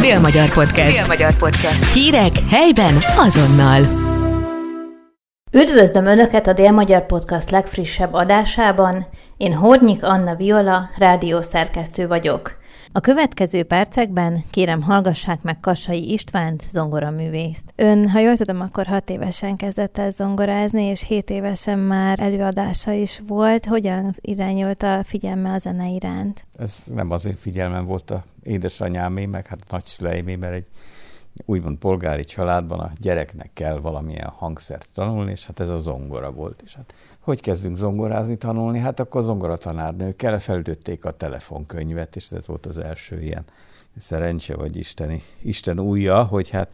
Dél-Magyar Podcast. Dél-Magyar Podcast. Hírek helyben azonnal. Üdvözlöm Önöket a Dél-Magyar Podcast legfrissebb adásában. Én Hornyik Anna Viola, rádiószerkesztő vagyok. A következő percekben kérem hallgassák meg Kassai Istvánt, zongoraművészt. Ön, ha jól tudom, akkor hat évesen kezdett el zongorázni, és hét évesen már előadása is volt. Hogyan irányult a figyelme a zene iránt? Ez nem az én figyelmem volt a édesanyámé, meg hát a nagyszüleimé, mert egy úgymond polgári családban a gyereknek kell valamilyen hangszert tanulni, és hát ez a zongora volt. És hát hogy kezdünk zongorázni, tanulni? Hát akkor zongoratanárnőkkel felütötték a telefonkönyvet, és ez volt az első ilyen szerencse, vagy isteni, Isten újja, hogy hát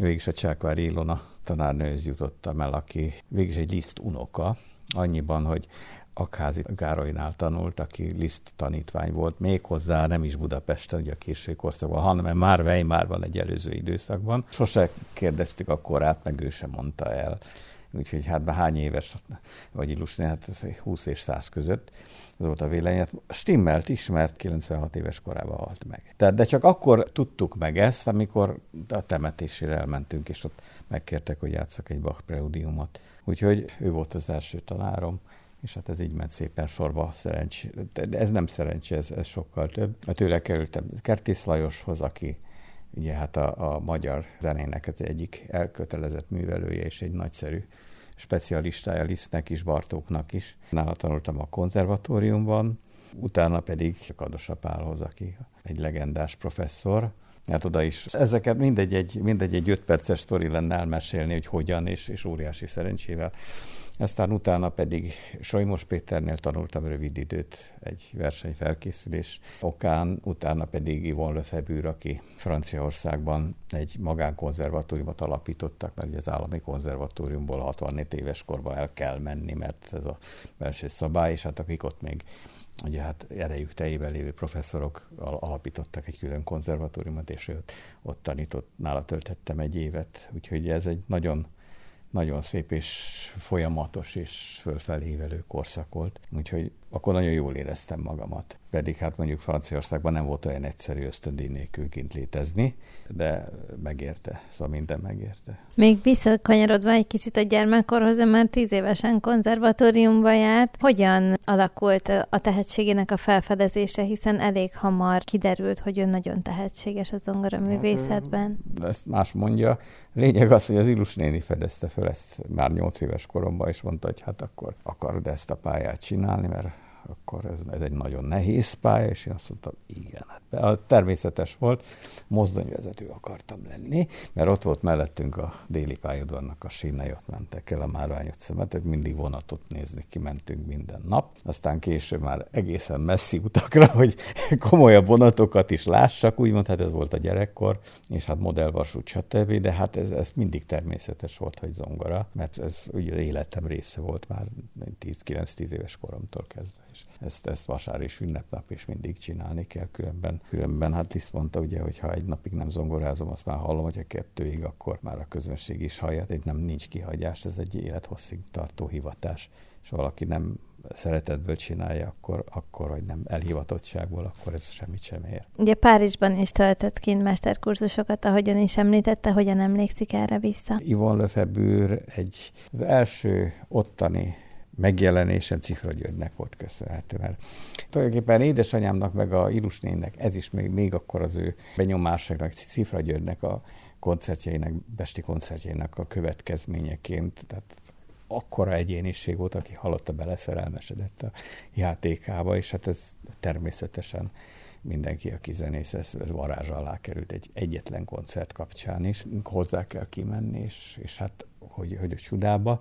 végig a Csákvári Ilona tanárnőhöz jutottam el, aki végig egy liszt unoka, annyiban, hogy Akházi Gárolynál tanult, aki Liszt tanítvány volt, méghozzá nem is Budapesten, ugye a késő korszakban, hanem már Weimarban egy előző időszakban. Sose kérdeztük a korát, meg ő sem mondta el. Úgyhogy hát már hány éves, vagy illusni, hát ez 20 és 100 között. Ez volt a vélemény. Hát stimmelt is, mert 96 éves korában halt meg. Tehát, de csak akkor tudtuk meg ezt, amikor a temetésére elmentünk, és ott megkértek, hogy játszak egy Bach preludiumot. Úgyhogy ő volt az első tanárom és hát ez így ment szépen sorba szerencs. De ez nem szerencsé, ez, ez sokkal több. A tőle kerültem Kertész Lajoshoz, aki ugye hát a, a magyar zenének egyik elkötelezett művelője és egy nagyszerű specialistája Lisztnek is, Bartóknak is. Nála tanultam a konzervatóriumban, utána pedig Kadosa Pálhoz, aki egy legendás professzor, Hát oda is. Ezeket mindegy egy, mindegy egy öt perces sztori lenne elmesélni, hogy hogyan, és, és óriási szerencsével aztán utána pedig Solymos Péternél tanultam rövid időt egy versenyfelkészülés okán, utána pedig Yvonne Lefebvre, aki Franciaországban egy magánkonzervatóriumot alapítottak, mert az állami konzervatóriumból 64 éves korban el kell menni, mert ez a belső szabály, és hát akik ott még ugye hát erejük tejében lévő professzorok alapítottak egy külön konzervatóriumot, és ott, ott tanított, nála töltettem egy évet, úgyhogy ez egy nagyon nagyon szép és folyamatos és fölfelévelő korszak volt. Úgyhogy akkor nagyon jól éreztem magamat. Pedig hát mondjuk Franciaországban nem volt olyan egyszerű ösztöndíj nélkül kint létezni, de megérte, szóval minden megérte. Még visszakanyarodva egy kicsit a gyermekkorhoz, mert tíz évesen konzervatóriumba járt. Hogyan alakult a tehetségének a felfedezése, hiszen elég hamar kiderült, hogy ő nagyon tehetséges a zongora művészetben. Hát, ezt más mondja. Lényeg az, hogy az Ilus néni fedezte föl ezt már nyolc éves koromban, és mondta, hogy hát akkor akarod ezt a pályát csinálni, mert akkor ez, ez egy nagyon nehéz pálya, és én azt mondtam, igen. Hát természetes volt, mozdonyvezető akartam lenni, mert ott volt mellettünk a déli pályadvarnak a sínei, ott mentek el a Márvány utcába, tehát mindig vonatot nézni kimentünk minden nap. Aztán később már egészen messzi utakra, hogy komolyabb vonatokat is lássak, úgymond, hát ez volt a gyerekkor, és hát modellvasút, stb. De hát ez, ez mindig természetes volt, hogy zongora, mert ez ugye életem része volt már 10-9-10 éves koromtól kezdve és ezt, ezt vasár és ünnepnap is mindig csinálni kell, különben, különben hát Liszt mondta ugye, hogy ha egy napig nem zongorázom, azt már hallom, hogy a kettőig, akkor már a közönség is hallja, egy nem nincs kihagyás, ez egy élethosszig tartó hivatás, és valaki nem szeretetből csinálja, akkor, akkor, vagy nem elhivatottságból, akkor ez semmit sem ér. Ugye Párizsban is töltött kint mesterkurzusokat, ahogyan is említette, hogyan emlékszik erre vissza? Yvonne Lefebvre egy, az első ottani megjelenésem Cifra Györgynek volt köszönhető, mert tulajdonképpen édesanyámnak meg a Ilusnénnek ez is még, még akkor az ő benyomásának, Cifra Györgynek a koncertjeinek, besti koncertjeinek a következményeként, tehát akkora egyéniség volt, aki hallotta beleszerelmesedett a játékába, és hát ez természetesen mindenki, aki zenész, ez varázs alá került egy egyetlen koncert kapcsán is. Hozzá kell kimenni, és, és hát hogy, hogy a csudába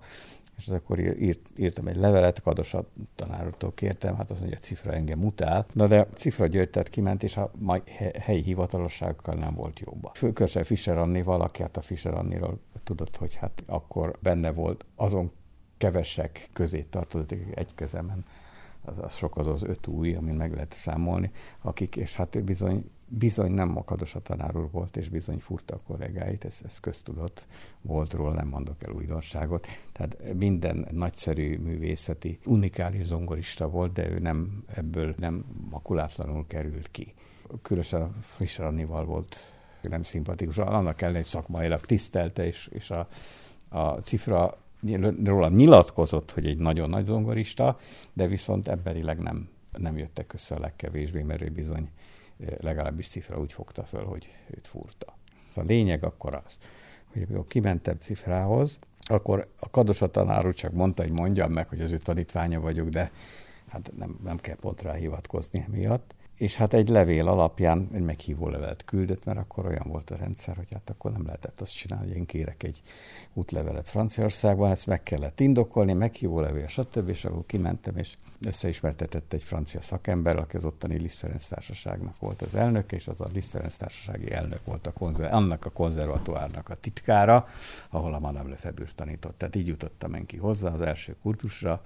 és akkor írt, írtam egy levelet, Kados a tanártól kértem, hát azt mondja, cifra engem utál. Na de cifra György tehát kiment, és a helyi hivatalosságokkal nem volt jóba. Főkörse Fischer Annival, aki hát a Fischer Anniról tudott, hogy hát akkor benne volt azon kevesek közé tartozik egy kezemen az, az sok az az öt új, amin meg lehet számolni, akik, és hát ő bizony bizony nem makados a tanár úr volt, és bizony furta a kollégáit, ez, ez köztudott volt róla, nem mondok el újdonságot. Tehát minden nagyszerű művészeti, unikális zongorista volt, de ő nem ebből nem makulátlanul került ki. Különösen a Fischer Annival volt nem szimpatikus, annak hogy szakmailag tisztelte, és, és a, a cifra róla nyilatkozott, hogy egy nagyon nagy zongorista, de viszont emberileg nem, nem jöttek össze a legkevésbé, mert ő bizony legalábbis cifra úgy fogta föl, hogy őt furta. A lényeg akkor az, hogy amikor kimentem cifrához, akkor a Kadosa tanár úr csak mondta, hogy mondjam meg, hogy az ő tanítványa vagyok, de hát nem, nem kell pont rá hivatkozni miatt és hát egy levél alapján egy meghívó levelet küldött, mert akkor olyan volt a rendszer, hogy hát akkor nem lehetett azt csinálni, hogy én kérek egy útlevelet Franciaországban, ezt meg kellett indokolni, meghívó levél, stb. És akkor kimentem, és összeismertetett egy francia szakember, aki az ottani Liszt Ferenc társaságnak volt az elnök, és az a Liszt Ferenc társasági elnök volt a konzer- annak a konzervatóárnak a titkára, ahol a Madame Lefebvre tanított. Tehát így jutottam én ki hozzá az első kurtusra,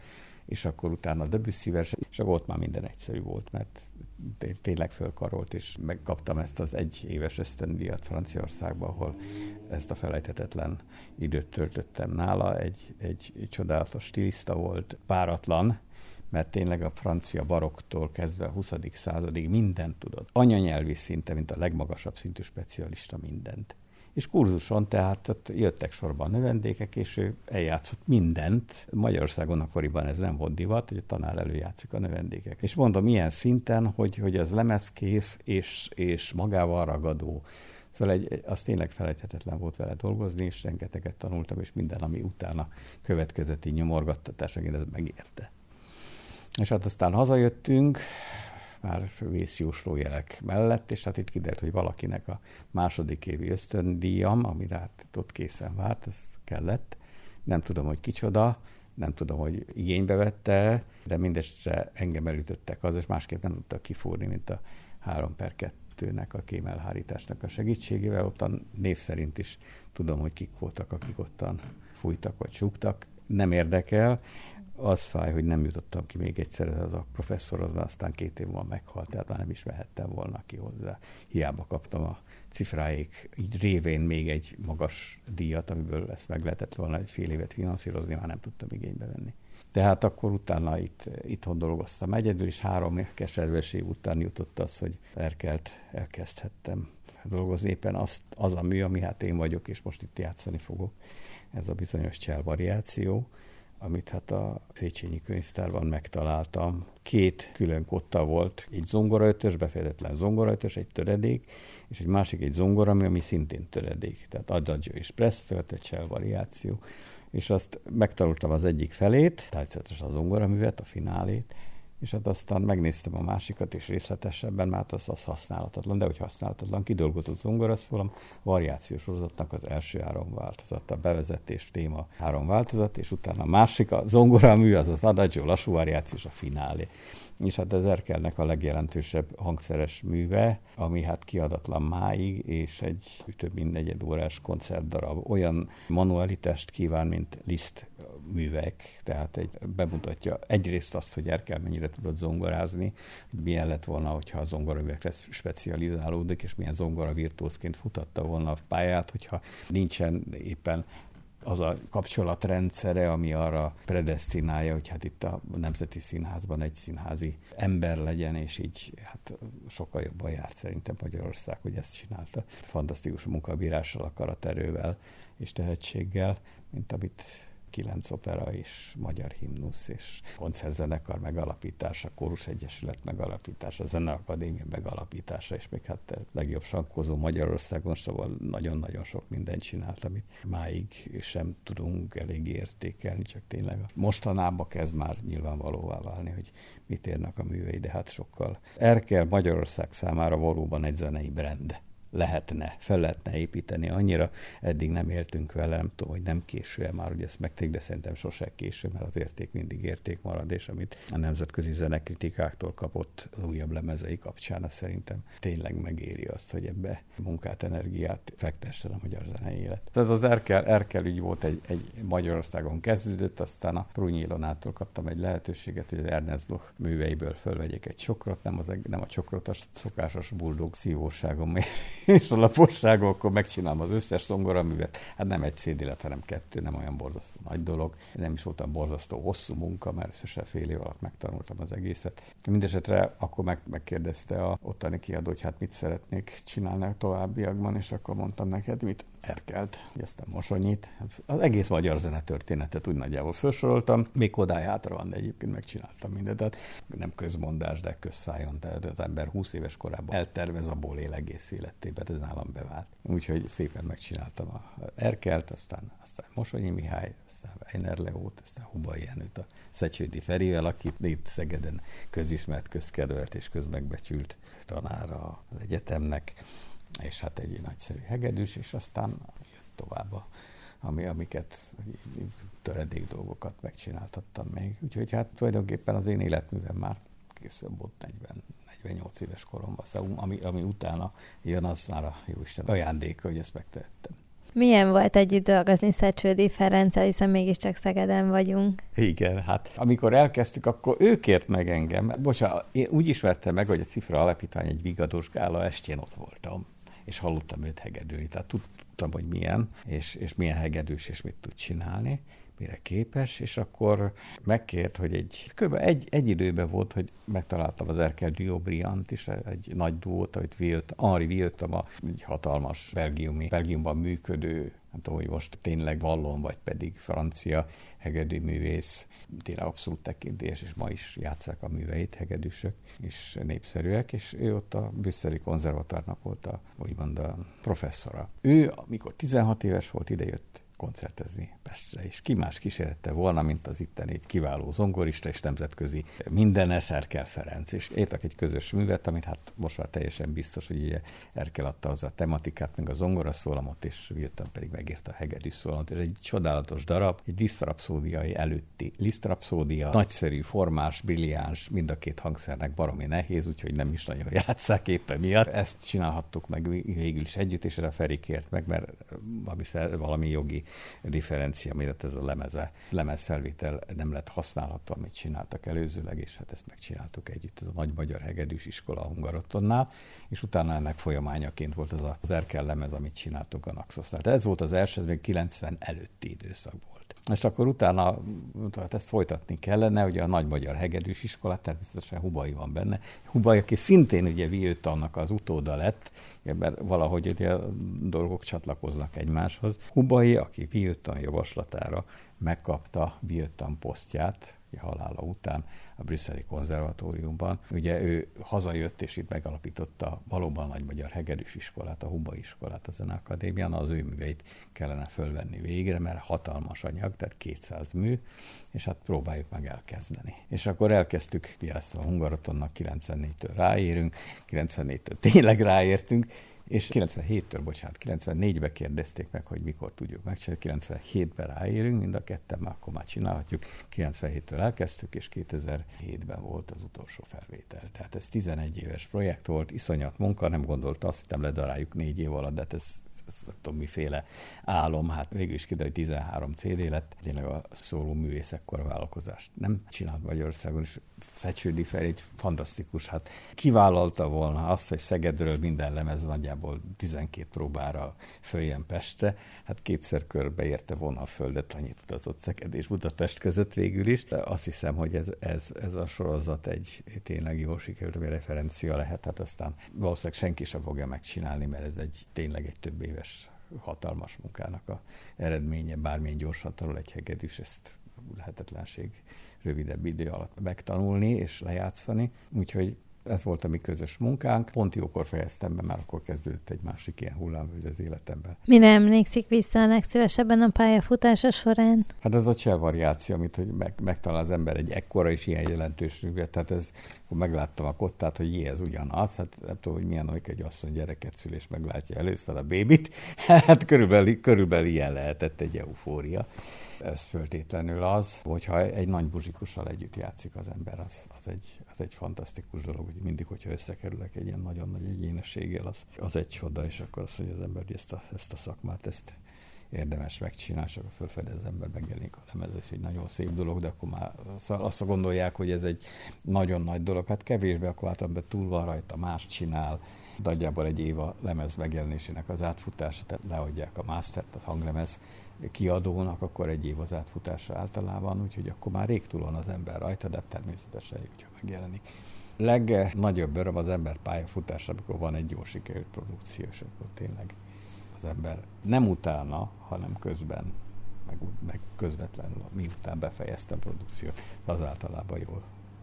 és akkor utána debussy és akkor ott már minden egyszerű volt, mert tényleg fölkarolt, és megkaptam ezt az egy éves ösztöndíjat Franciaországban, ahol ezt a felejthetetlen időt töltöttem nála. Egy, egy, csodálatos stiliszta volt, páratlan, mert tényleg a francia baroktól kezdve a 20. századig mindent tudott. Anyanyelvi szinte, mint a legmagasabb szintű specialista mindent és kurzuson tehát ott jöttek sorban növendékek, és ő eljátszott mindent. Magyarországon akkoriban ez nem volt divat, hogy a tanár előjátszik a növendékek. És mondom, milyen szinten, hogy, hogy az lemezkész és, és magával ragadó. Szóval egy, az tényleg felejthetetlen volt vele dolgozni, és rengeteget tanultam, és minden, ami utána következeti nyomorgattatás, ez megérte. És hát aztán hazajöttünk, már vészjósló jelek mellett, és hát itt kiderült, hogy valakinek a második évi ösztöndíjam, amire hát ott készen várt, ez kellett. Nem tudom, hogy kicsoda, nem tudom, hogy igénybe vette, de mindestre engem elütöttek az, és másképp nem tudtak kifúrni, mint a 3 per 2-nek, a kémelhárításnak a segítségével. Ottan név szerint is tudom, hogy kik voltak, akik ottan fújtak vagy súgtak. Nem érdekel az fáj, hogy nem jutottam ki még egyszer, ez a professzor az aztán két év múlva meghalt, tehát már nem is mehettem volna ki hozzá. Hiába kaptam a cifráik, így révén még egy magas díjat, amiből ezt meg lehetett volna egy fél évet finanszírozni, már nem tudtam igénybe venni. Tehát akkor utána itt, itthon dolgoztam egyedül, és három keserves év után jutott az, hogy Erkelt elkezdhettem dolgozni. Éppen az, az a mű, ami hát én vagyok, és most itt játszani fogok. Ez a bizonyos csel variáció amit hát a Széchenyi könyvtárban megtaláltam. Két külön kotta volt, egy zongoraötös, befejezetlen zongoraötös, egy töredék, és egy másik egy zongora, ami szintén töredék. Tehát adagio és presto, egy shell variáció. És azt megtanultam az egyik felét, természetesen a zongoraművet, a finálét, és hát aztán megnéztem a másikat is részletesebben, mert az, az használatatlan, de hogy használatatlan, kidolgozott zongoraszólam, variációs sorozatnak az első három a bevezetés téma három változat, és utána a másik, a zongoramű, az az adagio, lassú variáció és a finálé és hát ez Erkelnek a legjelentősebb hangszeres műve, ami hát kiadatlan máig, és egy több mint negyed órás koncertdarab. Olyan manualitást kíván, mint Liszt művek, tehát egy, bemutatja egyrészt azt, hogy Erkel mennyire tudott zongorázni, milyen lett volna, hogyha a zongoraművekre specializálódik, és milyen zongora virtuózként futatta volna a pályát, hogyha nincsen éppen az a kapcsolatrendszere, ami arra predestinálja, hogy hát itt a Nemzeti Színházban egy színházi ember legyen, és így hát sokkal jobban járt szerintem Magyarország, hogy ezt csinálta. Fantasztikus munkabírással, akaraterővel és tehetséggel, mint amit kilenc opera és magyar himnusz és koncertzenekar megalapítása, kórus egyesület megalapítása, zeneakadémia megalapítása, és még hát legjobb sankózó Magyarországon, szóval nagyon-nagyon sok mindent csinált, amit máig sem tudunk elég értékelni, csak tényleg mostanában kezd már nyilvánvalóvá válni, hogy mit érnek a művei, de hát sokkal. Erkel Magyarország számára valóban egy zenei brand lehetne, fel lehetne építeni. Annyira eddig nem éltünk vele, nem tudom, hogy nem késő már, hogy ezt megték, de szerintem sose késő, mert az érték mindig érték marad, és amit a nemzetközi zenekritikáktól kapott az újabb lemezei kapcsán, az szerintem tényleg megéri azt, hogy ebbe munkát, energiát fektessen a magyar zenei élet. Tehát az Erkel, Erkel ügy volt egy, egy Magyarországon kezdődött, aztán a Prunyi Ilonától kaptam egy lehetőséget, hogy az Ernest Bloch műveiből fölvegyek egy csokrot, nem, az, nem a csokrot, a szokásos buldog szívóságom és a laposságok, akkor megcsinálom az összes zongoraművet. Hát nem egy CD lett, hanem kettő, nem olyan borzasztó nagy dolog. Nem is voltam borzasztó hosszú munka, mert összesen fél év alatt megtanultam az egészet. Mindenesetre akkor meg, megkérdezte a ottani kiadó, hogy hát mit szeretnék csinálni a továbbiakban, és akkor mondtam neked, mit Erkelt, aztán Mosonyit. Az egész magyar zene történetet úgy nagyjából felsoroltam, még odáig hátra van, de egyébként megcsináltam mindent. Tehát nem közmondás, de közszájon. Tehát az ember 20 éves korában eltervez, abból él egész életében, ez nálam bevált. Úgyhogy szépen megcsináltam a Erkelt, aztán, aztán Mosonyi Mihály, aztán Weiner Leót, aztán Hubai Jenőt, a Szecsődi Ferivel, akit itt Szegeden közismert, közkedvelt és közmegbecsült tanára az egyetemnek és hát egy nagyszerű hegedűs, és aztán jött tovább a, ami, amiket töredék dolgokat megcsináltattam még. Úgyhogy hát tulajdonképpen az én életművem már készen volt 40, 48 éves koromban, szóval ami, ami utána jön, az már a Jóisten ajándéka, hogy ezt megtehettem. Milyen volt együtt dolgozni Szecsődi Ferenccel, hiszen mégiscsak Szegeden vagyunk? Igen, hát amikor elkezdtük, akkor ő kért meg engem. Bocsánat, én úgy ismertem meg, hogy a Cifra Alapítvány egy vigadós gála estjén ott voltam és hallottam őt hegedülni. Tehát tudtam, hogy milyen, és, és milyen hegedűs, és mit tud csinálni mire képes, és akkor megkért, hogy egy, kb. egy, egy időben volt, hogy megtaláltam az Erkel Diobriant is, egy nagy duót, amit Vilt, Henri Viltam, a egy hatalmas belgiumi, Belgiumban működő nem tudom, hogy most tényleg vallon, vagy pedig francia hegedűművész, tényleg abszolút tekintélyes, és ma is játszák a műveit, hegedűsök, és népszerűek, és ő ott a brüsszeli konzervatárnak volt a, úgymond a professzora. Ő, amikor 16 éves volt, idejött koncertezni Pestre, és ki más kísérette volna, mint az itten egy kiváló zongorista és nemzetközi minden Erkel Ferenc, és értek egy közös művet, amit hát most már teljesen biztos, hogy ugye Erkel adta az a tematikát, meg a zongora szólamot, és Viltan pedig megírta a hegedű szólamot. Ez egy csodálatos darab, egy lisztrapszódiai előtti lisztrapszódia, nagyszerű, formás, brilliáns, mind a két hangszernek baromi nehéz, úgyhogy nem is nagyon játszák éppen miatt. Ezt csinálhattuk meg végül is együtt, és erre Feri kért meg, mert valami jogi differencia miatt ez a lemeze, lemezfelvétel nem lett használható, amit csináltak előzőleg, és hát ezt megcsináltuk együtt, ez a Nagy Magyar Hegedűs Iskola a Hungarotonnál, és utána ennek folyamányaként volt az az Erkel lemez, amit csináltuk a Naxosnál. Tehát ez volt az első, ez még 90 előtti időszak És akkor utána hát ezt folytatni kellene, ugye a Nagy Magyar Hegedűs Iskola, természetesen Hubai van benne. Hubai, aki szintén ugye Viőtannak az utóda lett, mert valahogy ugye a dolgok csatlakoznak egymáshoz. Hubai, aki Viőtan javaslatára megkapta Viőtan posztját, halála után a brüsszeli konzervatóriumban. Ugye ő hazajött, és itt megalapította valóban nagy magyar hegedűs iskolát, a Huba iskolát a Zeneakadémián, az ő műveit kellene fölvenni végre, mert hatalmas anyag, tehát 200 mű, és hát próbáljuk meg elkezdeni. És akkor elkezdtük, jeleztem a Hungarotonnak, 94-től ráérünk, 94-től tényleg ráértünk, és 97-től, bocsánat, 94-ben kérdezték meg, hogy mikor tudjuk megcsinálni, 97-ben ráérünk, mind a ketten már akkor már csinálhatjuk. 97-től elkezdtük, és 2007-ben volt az utolsó felvétel. Tehát ez 11 éves projekt volt, iszonyat munka, nem gondolta, azt hittem ledaráljuk négy év alatt, de hát ez ez nem tudom miféle álom, hát végül is kiderült, hogy 13 CD lett, tényleg a szóló művészekkor vállalkozást nem csinált Magyarországon, és Fecsődi egy fantasztikus, hát kivállalta volna azt, hogy Szegedről minden lemez nagyjából 12 próbára följön Pestre, hát kétszer körbeérte volna a földet, annyit utazott Szeged és Budapest között végül is. De azt hiszem, hogy ez, ez, ez a sorozat egy tényleg jó sikerült, referencia lehet, hát aztán valószínűleg senki sem fogja megcsinálni, mert ez egy tényleg egy több éves hatalmas munkának a eredménye, bármilyen gyorsan tanul egy hegedűs, ezt lehetetlenség rövidebb idő alatt megtanulni és lejátszani. Úgyhogy ez volt a mi közös munkánk. Pont jókor fejeztem be, már akkor kezdődött egy másik ilyen hullámvölgy az életemben. Mi nem emlékszik vissza a legszívesebben a pályafutása során? Hát ez a cseh variáció, amit hogy meg, megtalál az ember egy ekkora és ilyen jelentős rüvet. Tehát ez, akkor megláttam a kottát, hogy jé, ez ugyanaz. Hát nem tudom, hogy milyen, hogy egy asszony gyereket szül és meglátja először a bébit. Hát körülbelül, körülbelül ilyen lehetett egy eufória ez föltétlenül az, hogyha egy nagy buzsikussal együtt játszik az ember, az, az, egy, egy fantasztikus dolog, hogy mindig, hogyha összekerülek egy ilyen nagyon nagy egyénességgel, az, az egy csoda, és akkor azt mondja az ember, hogy ezt a, ezt a szakmát, ezt érdemes megcsinálni, és akkor fölfedez az ember, megjelenik a lemez, egy nagyon szép dolog, de akkor már azt gondolják, hogy ez egy nagyon nagy dolog. Hát kevésbé, akkor általában túl van rajta, más csinál, nagyjából egy év a lemez megjelenésének az átfutása, tehát leadják a mastert, a hanglemez kiadónak, akkor egy év az átfutása általában, úgyhogy akkor már rég túl van az ember rajta, de természetesen, hogyha megjelenik. Legnagyobb öröm az ember pályafutása, amikor van egy jó sikerült produkció, és akkor tényleg az ember nem utána, hanem közben, meg, meg közvetlenül, miután befejeztem a produkciót, az általában jól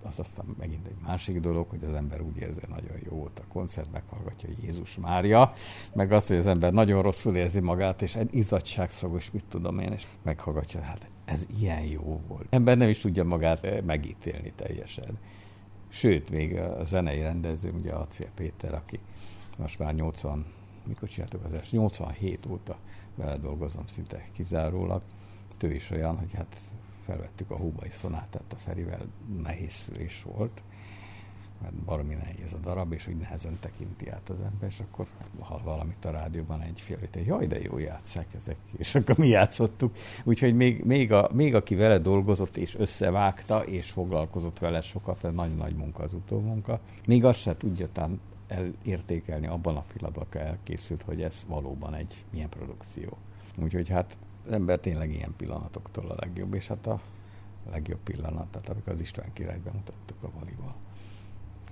az aztán megint egy másik dolog, hogy az ember úgy érzi, nagyon jó volt a koncert, meghallgatja Jézus Mária, meg azt, hogy az ember nagyon rosszul érzi magát, és egy izzadságszagos, mit tudom én, és meghallgatja, hát ez ilyen jó volt. Ember nem is tudja magát eh, megítélni teljesen. Sőt, még a zenei rendező, ugye Acél Péter, aki most már 80, mikor csináltuk az első, 87 óta vele dolgozom szinte kizárólag, ő is olyan, hogy hát felvettük a Húbai szonátát a Ferivel, nehéz szülés volt, mert baromi nehéz a darab, és úgy nehezen tekinti át az ember, és akkor hall valamit a rádióban egy fél, hogy jaj, de jó játszák ezek, és akkor mi játszottuk. Úgyhogy még, még, a, még aki vele dolgozott, és összevágta, és foglalkozott vele sokat, mert nagy-nagy munka az utómunka, még azt se tudja tán elértékelni abban a pillanatban, elkészült, hogy ez valóban egy milyen produkció. Úgyhogy hát az ember tényleg ilyen pillanatoktól a legjobb, és hát a legjobb pillanat, tehát amikor az István királyt bemutattuk a valival.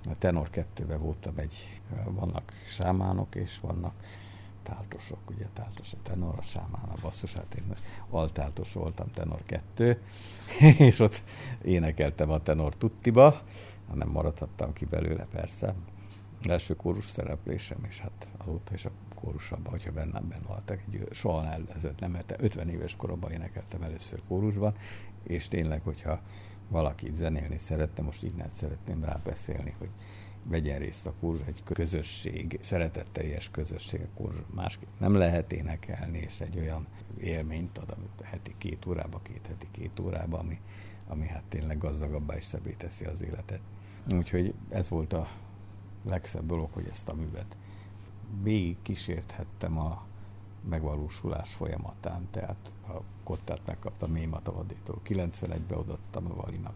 A Tenor 2 voltam egy, vannak sámánok, és vannak táltosok, ugye táltos a tenor, a sámán, a basszus, hát én altáltos voltam, tenor 2, és ott énekeltem a tenor tuttiba, nem maradhattam ki belőle persze, első kórus szereplésem, és hát azóta is a kórusabban, hogyha bennem benne voltak, egy, soha nem, ezért nem mert 50 éves koromban énekeltem először kórusban, és tényleg, hogyha valaki zenélni szeretne, most innen szeretném rá beszélni, hogy vegyen részt a kórus, egy közösség, szeretetteljes közösség, a kórus másképp nem lehet énekelni, és egy olyan élményt ad, amit heti két órába, két heti két órába, ami, ami hát tényleg gazdagabbá és szebbé teszi az életet. Úgyhogy ez volt a legszebb dolog, hogy ezt a művet végig kísérthettem a megvalósulás folyamatán, tehát a kottát megkaptam Mémata Vadétól 91-be, odaadtam a Valinak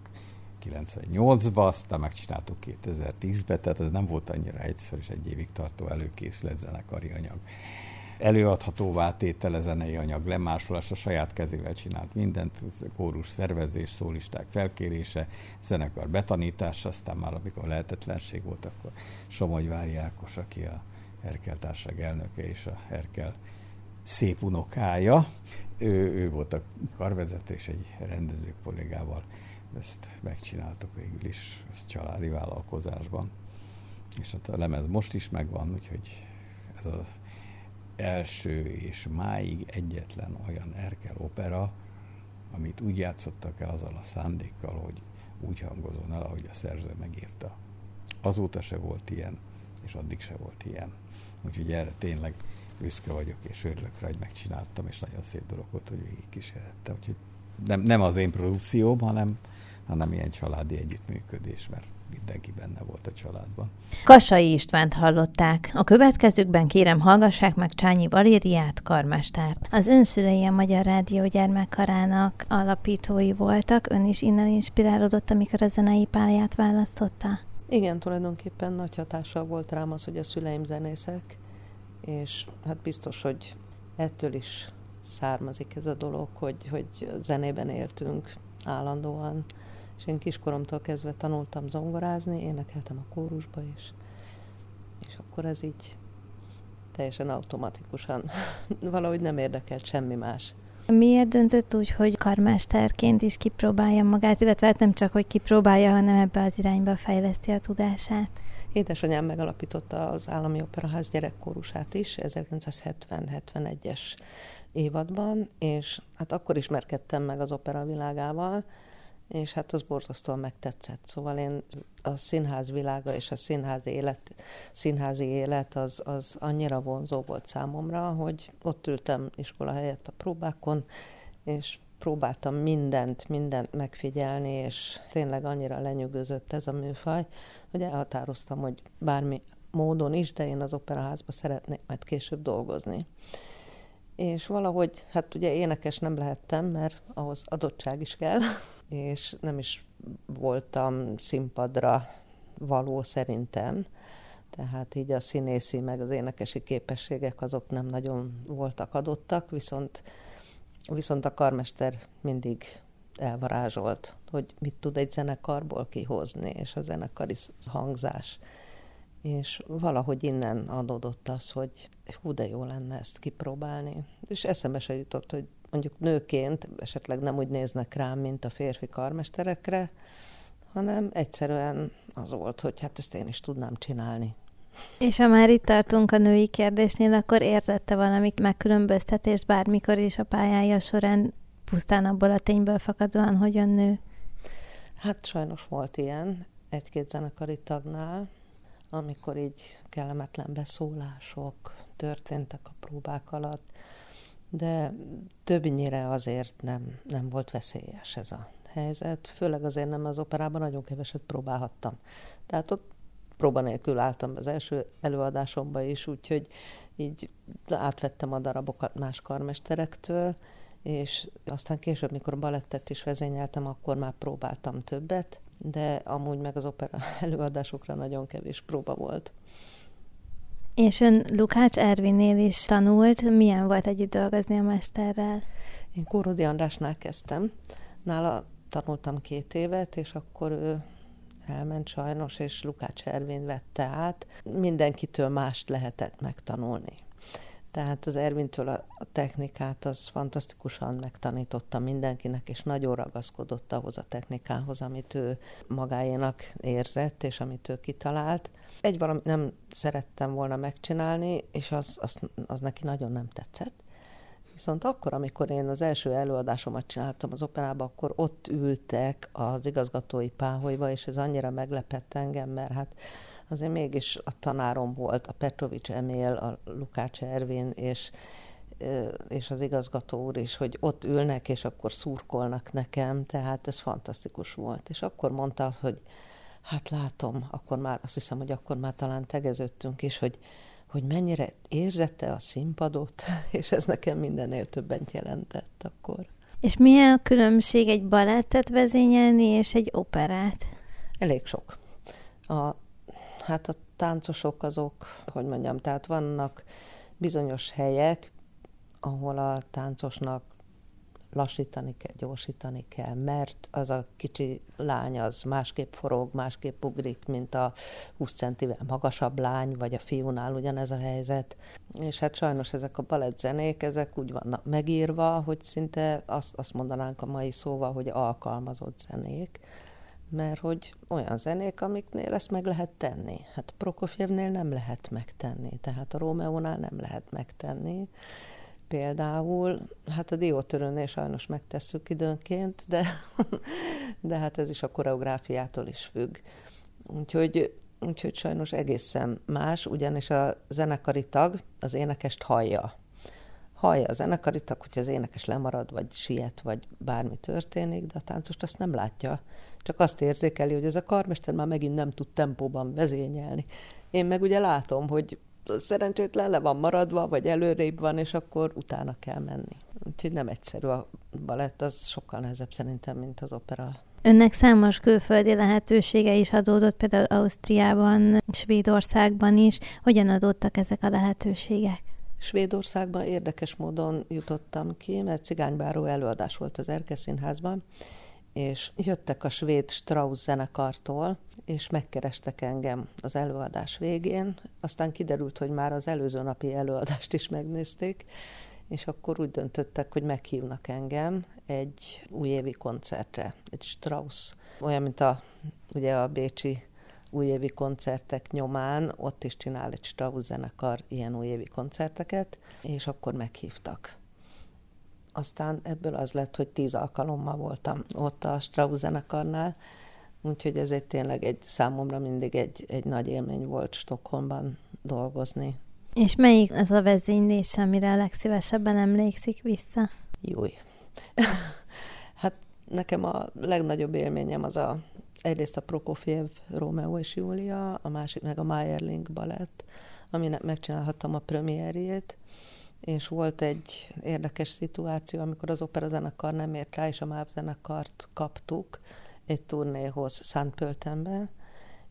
98-ba, aztán megcsináltuk 2010-be, tehát ez nem volt annyira egyszerű, és egy évig tartó előkészület zenekari anyag. Előadhatóvá tétele zenei anyag, lemásolás, a saját kezével csinált mindent, kórus szervezés, szólisták felkérése, zenekar betanítása, aztán már amikor lehetetlenség volt, akkor Somogyvári Ákos, aki a Erkel társaság elnöke és a Erkel szép unokája. Ő, ő volt a karvezető és egy rendező kollégával ezt megcsináltuk végül is, ezt családi vállalkozásban. És hát a lemez most is megvan, úgyhogy ez az első és máig egyetlen olyan Erkel opera, amit úgy játszottak el azzal a szándékkal, hogy úgy hangozon el, ahogy a szerző megírta. Azóta se volt ilyen, és addig se volt ilyen. Úgyhogy erre tényleg büszke vagyok, és örülök rá, hogy megcsináltam, és nagyon szép dolog volt, hogy végig kísérhettem. Úgyhogy nem, nem az én produkcióm, hanem, hanem ilyen családi együttműködés, mert mindenki benne volt a családban. Kasai Istvánt hallották. A következőkben kérem hallgassák meg Csányi Valériát, karmestárt. Az önszülei a Magyar Rádió gyermekkarának alapítói voltak. Ön is innen inspirálódott, amikor a zenei pályát választotta? Igen, tulajdonképpen nagy hatással volt rám az, hogy a szüleim zenészek, és hát biztos, hogy ettől is származik ez a dolog, hogy, hogy zenében éltünk állandóan, és én kiskoromtól kezdve tanultam zongorázni, énekeltem a kórusba is, és akkor ez így teljesen automatikusan valahogy nem érdekelt semmi más. Miért döntött úgy, hogy karmesterként is kipróbálja magát, illetve hát nem csak, hogy kipróbálja, hanem ebbe az irányba fejleszti a tudását? Édesanyám megalapította az Állami Operaház gyerekkórusát is 1970-71-es évadban, és hát akkor ismerkedtem meg az opera világával, és hát az borzasztóan megtetszett. Szóval én a színház világa és a színházi élet, színházi élet az, az annyira vonzó volt számomra, hogy ott ültem iskola helyett a próbákon, és próbáltam mindent, mindent megfigyelni, és tényleg annyira lenyűgözött ez a műfaj, hogy elhatároztam, hogy bármi módon is, de én az operaházba szeretnék majd később dolgozni. És valahogy, hát ugye énekes nem lehettem, mert ahhoz adottság is kell, és nem is voltam színpadra való szerintem. tehát így a színészi meg az énekesi képességek azok nem nagyon voltak adottak, viszont, viszont a karmester mindig elvarázsolt, hogy mit tud egy zenekarból kihozni, és a zenekari hangzás. És valahogy innen adódott az, hogy hú, de jó lenne ezt kipróbálni. És eszembe se jutott, hogy mondjuk nőként esetleg nem úgy néznek rám, mint a férfi karmesterekre, hanem egyszerűen az volt, hogy hát ezt én is tudnám csinálni. És ha már itt tartunk a női kérdésnél, akkor érzette valami megkülönböztetést bármikor is a pályája során, pusztán abból a tényből fakadóan, hogy a nő? Hát sajnos volt ilyen egy-két zenekari tagnál, amikor így kellemetlen beszólások történtek a próbák alatt, de többnyire azért nem, nem volt veszélyes ez a helyzet, főleg azért nem az operában nagyon keveset próbálhattam. Tehát ott próba nélkül álltam az első előadásomba is, úgyhogy így átvettem a darabokat más karmesterektől, és aztán később, mikor balettet is vezényeltem, akkor már próbáltam többet, de amúgy meg az opera előadásokra nagyon kevés próba volt. És ön Lukács Ervinnél is tanult. Milyen volt együtt dolgozni a mesterrel? Én Kórodi Andrásnál kezdtem. Nála tanultam két évet, és akkor ő elment sajnos, és Lukács Ervin vette át. Mindenkitől mást lehetett megtanulni. Tehát az Ervintől a, technikát az fantasztikusan megtanította mindenkinek, és nagyon ragaszkodott ahhoz a technikához, amit ő magáénak érzett, és amit ő kitalált. Egy valami nem szerettem volna megcsinálni, és az, az, az neki nagyon nem tetszett. Viszont akkor, amikor én az első előadásomat csináltam az operában, akkor ott ültek az igazgatói páholyba, és ez annyira meglepett engem, mert hát azért mégis a tanárom volt, a Petrovics Emil, a Lukács Ervin, és és az igazgató úr is, hogy ott ülnek, és akkor szurkolnak nekem, tehát ez fantasztikus volt. És akkor mondta, hogy hát látom, akkor már, azt hiszem, hogy akkor már talán tegeződtünk is, hogy, hogy mennyire érzette a színpadot, és ez nekem mindennél többent jelentett akkor. És milyen a különbség egy balettet vezényelni és egy operát? Elég sok. A Hát a táncosok azok, hogy mondjam, tehát vannak bizonyos helyek, ahol a táncosnak lassítani kell, gyorsítani kell, mert az a kicsi lány az másképp forog, másképp ugrik, mint a 20 centivel magasabb lány, vagy a fiúnál ugyanez a helyzet. És hát sajnos ezek a balettzenék, ezek úgy vannak megírva, hogy szinte azt, azt mondanánk a mai szóval, hogy alkalmazott zenék mert hogy olyan zenék, amiknél ezt meg lehet tenni. Hát Prokofjevnél nem lehet megtenni, tehát a Rómeónál nem lehet megtenni. Például, hát a diótörőnél sajnos megtesszük időnként, de, de hát ez is a koreográfiától is függ. Úgyhogy, úgyhogy sajnos egészen más, ugyanis a zenekari tag az énekest hallja. Hallja a zenekari tag, hogy az énekes lemarad, vagy siet, vagy bármi történik, de a táncost azt nem látja csak azt érzékeli, hogy ez a karmester már megint nem tud tempóban vezényelni. Én meg ugye látom, hogy szerencsétlen le van maradva, vagy előrébb van, és akkor utána kell menni. Úgyhogy nem egyszerű a balett, az sokkal nehezebb szerintem, mint az opera. Önnek számos külföldi lehetősége is adódott, például Ausztriában, Svédországban is. Hogyan adódtak ezek a lehetőségek? Svédországban érdekes módon jutottam ki, mert cigánybáró előadás volt az Erke Színházban, és jöttek a svéd Strauss zenekartól, és megkerestek engem az előadás végén. Aztán kiderült, hogy már az előző napi előadást is megnézték, és akkor úgy döntöttek, hogy meghívnak engem egy újévi koncertre, egy Strauss, olyan, mint a, ugye a Bécsi újévi koncertek nyomán, ott is csinál egy Strauss zenekar ilyen újévi koncerteket, és akkor meghívtak aztán ebből az lett, hogy tíz alkalommal voltam ott a Strauss zenekarnál, úgyhogy ez egy tényleg egy számomra mindig egy, egy nagy élmény volt Stockholmban dolgozni. És melyik az a vezénylés, amire a legszívesebben emlékszik vissza? Júj. hát nekem a legnagyobb élményem az a egyrészt a Prokofiev Rómeó és Júlia, a másik meg a Meyerling balett, aminek megcsinálhattam a premierjét, és volt egy érdekes szituáció, amikor az operazenekar nem ért rá, és a MÁV zenekart kaptuk egy turnéhoz Szentpöltenbe,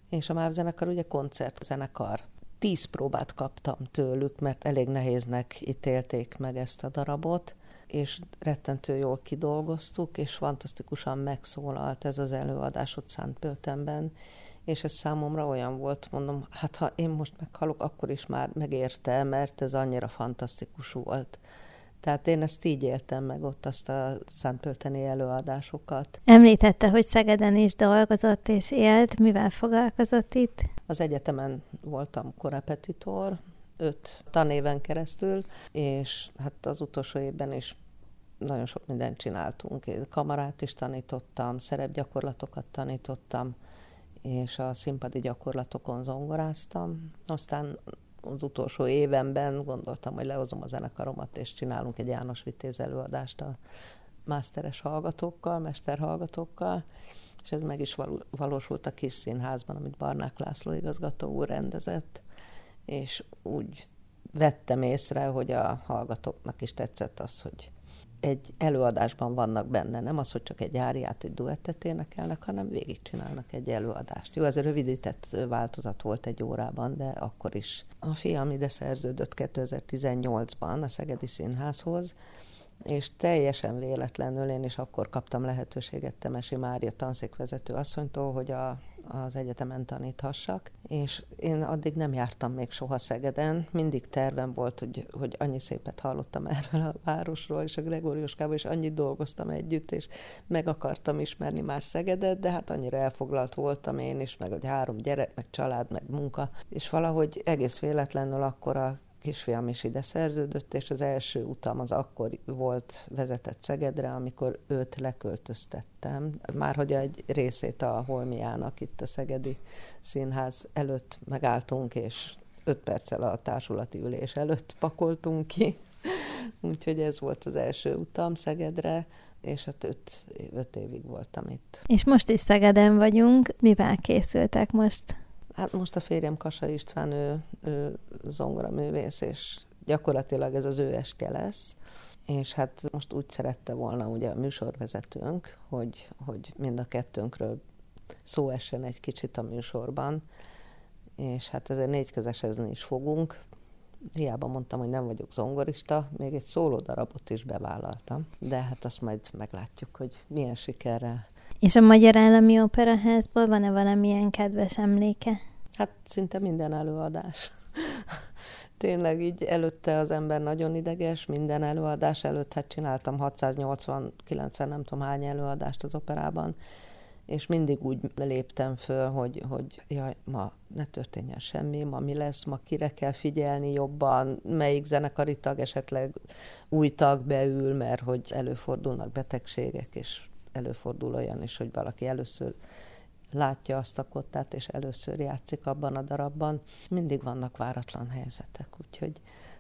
és a MÁV zenekar ugye koncertzenekar. tíz próbát kaptam tőlük, mert elég nehéznek ítélték meg ezt a darabot, és rettentő jól kidolgoztuk, és fantasztikusan megszólalt ez az előadás ott Szentpöltenben, és ez számomra olyan volt, mondom, hát ha én most meghalok, akkor is már megérte, mert ez annyira fantasztikus volt. Tehát én ezt így éltem meg ott, azt a Szentpölteni előadásokat. Említette, hogy Szegeden is dolgozott és élt. Mivel foglalkozott itt? Az egyetemen voltam korepetitor, öt tanéven keresztül, és hát az utolsó évben is nagyon sok mindent csináltunk. Kamarát is tanítottam, szerepgyakorlatokat tanítottam, és a színpadi gyakorlatokon zongoráztam. Aztán az utolsó évenben gondoltam, hogy lehozom a zenekaromat, és csinálunk egy János Vitéz előadást a másteres hallgatókkal, mesterhallgatókkal, és ez meg is valósult a kis színházban, amit Barnák László igazgató úr rendezett, és úgy vettem észre, hogy a hallgatóknak is tetszett az, hogy egy előadásban vannak benne, nem az, hogy csak egy áriát, egy duettet énekelnek, hanem végigcsinálnak egy előadást. Jó, ez a rövidített változat volt egy órában, de akkor is. A fiam ide szerződött 2018-ban a Szegedi Színházhoz, és teljesen véletlenül én is akkor kaptam lehetőséget Temesi Mária tanszékvezető asszonytól, hogy a az egyetemen taníthassak, és én addig nem jártam még soha Szegeden, mindig tervem volt, hogy, hogy annyi szépet hallottam erről a városról, és a Gregóriuskával, és annyit dolgoztam együtt, és meg akartam ismerni más Szegedet, de hát annyira elfoglalt voltam én is, meg hogy három gyerek, meg család, meg munka, és valahogy egész véletlenül akkor a kisfiam is ide szerződött, és az első utam az akkor volt vezetett Szegedre, amikor őt leköltöztettem. Már hogy egy részét a Holmiának itt a Szegedi Színház előtt megálltunk, és öt perccel a társulati ülés előtt pakoltunk ki. Úgyhogy ez volt az első utam Szegedre, és hát öt, öt évig voltam itt. És most is Szegeden vagyunk. Mivel készültek most? Hát most a férjem Kasa István, ő, ő zongoraművész, és gyakorlatilag ez az ő estje lesz. És hát most úgy szerette volna ugye a műsorvezetőnk, hogy, hogy mind a kettőnkről szó essen egy kicsit a műsorban, és hát ezért négyközesezni is fogunk. Hiába mondtam, hogy nem vagyok zongorista, még egy szóló darabot is bevállaltam, de hát azt majd meglátjuk, hogy milyen sikerrel és a Magyar Állami Operaházból van-e valamilyen kedves emléke? Hát szinte minden előadás. Tényleg így előtte az ember nagyon ideges, minden előadás előtt, hát csináltam 689 nem tudom hány előadást az operában, és mindig úgy léptem föl, hogy, hogy jaj, ma ne történjen semmi, ma mi lesz, ma kire kell figyelni jobban, melyik zenekari tag esetleg új tag beül, mert hogy előfordulnak betegségek, és előfordul olyan is, hogy valaki először látja azt a kottát, és először játszik abban a darabban. Mindig vannak váratlan helyzetek, úgyhogy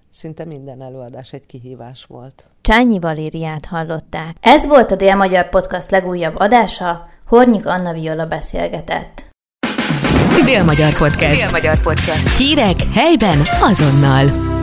szinte minden előadás egy kihívás volt. Csányi Valériát hallották. Ez volt a Dél-Magyar Podcast legújabb adása, Hornyik Anna Viola beszélgetett. Dél-Magyar Podcast. Dél-Magyar Podcast. Hírek helyben azonnal.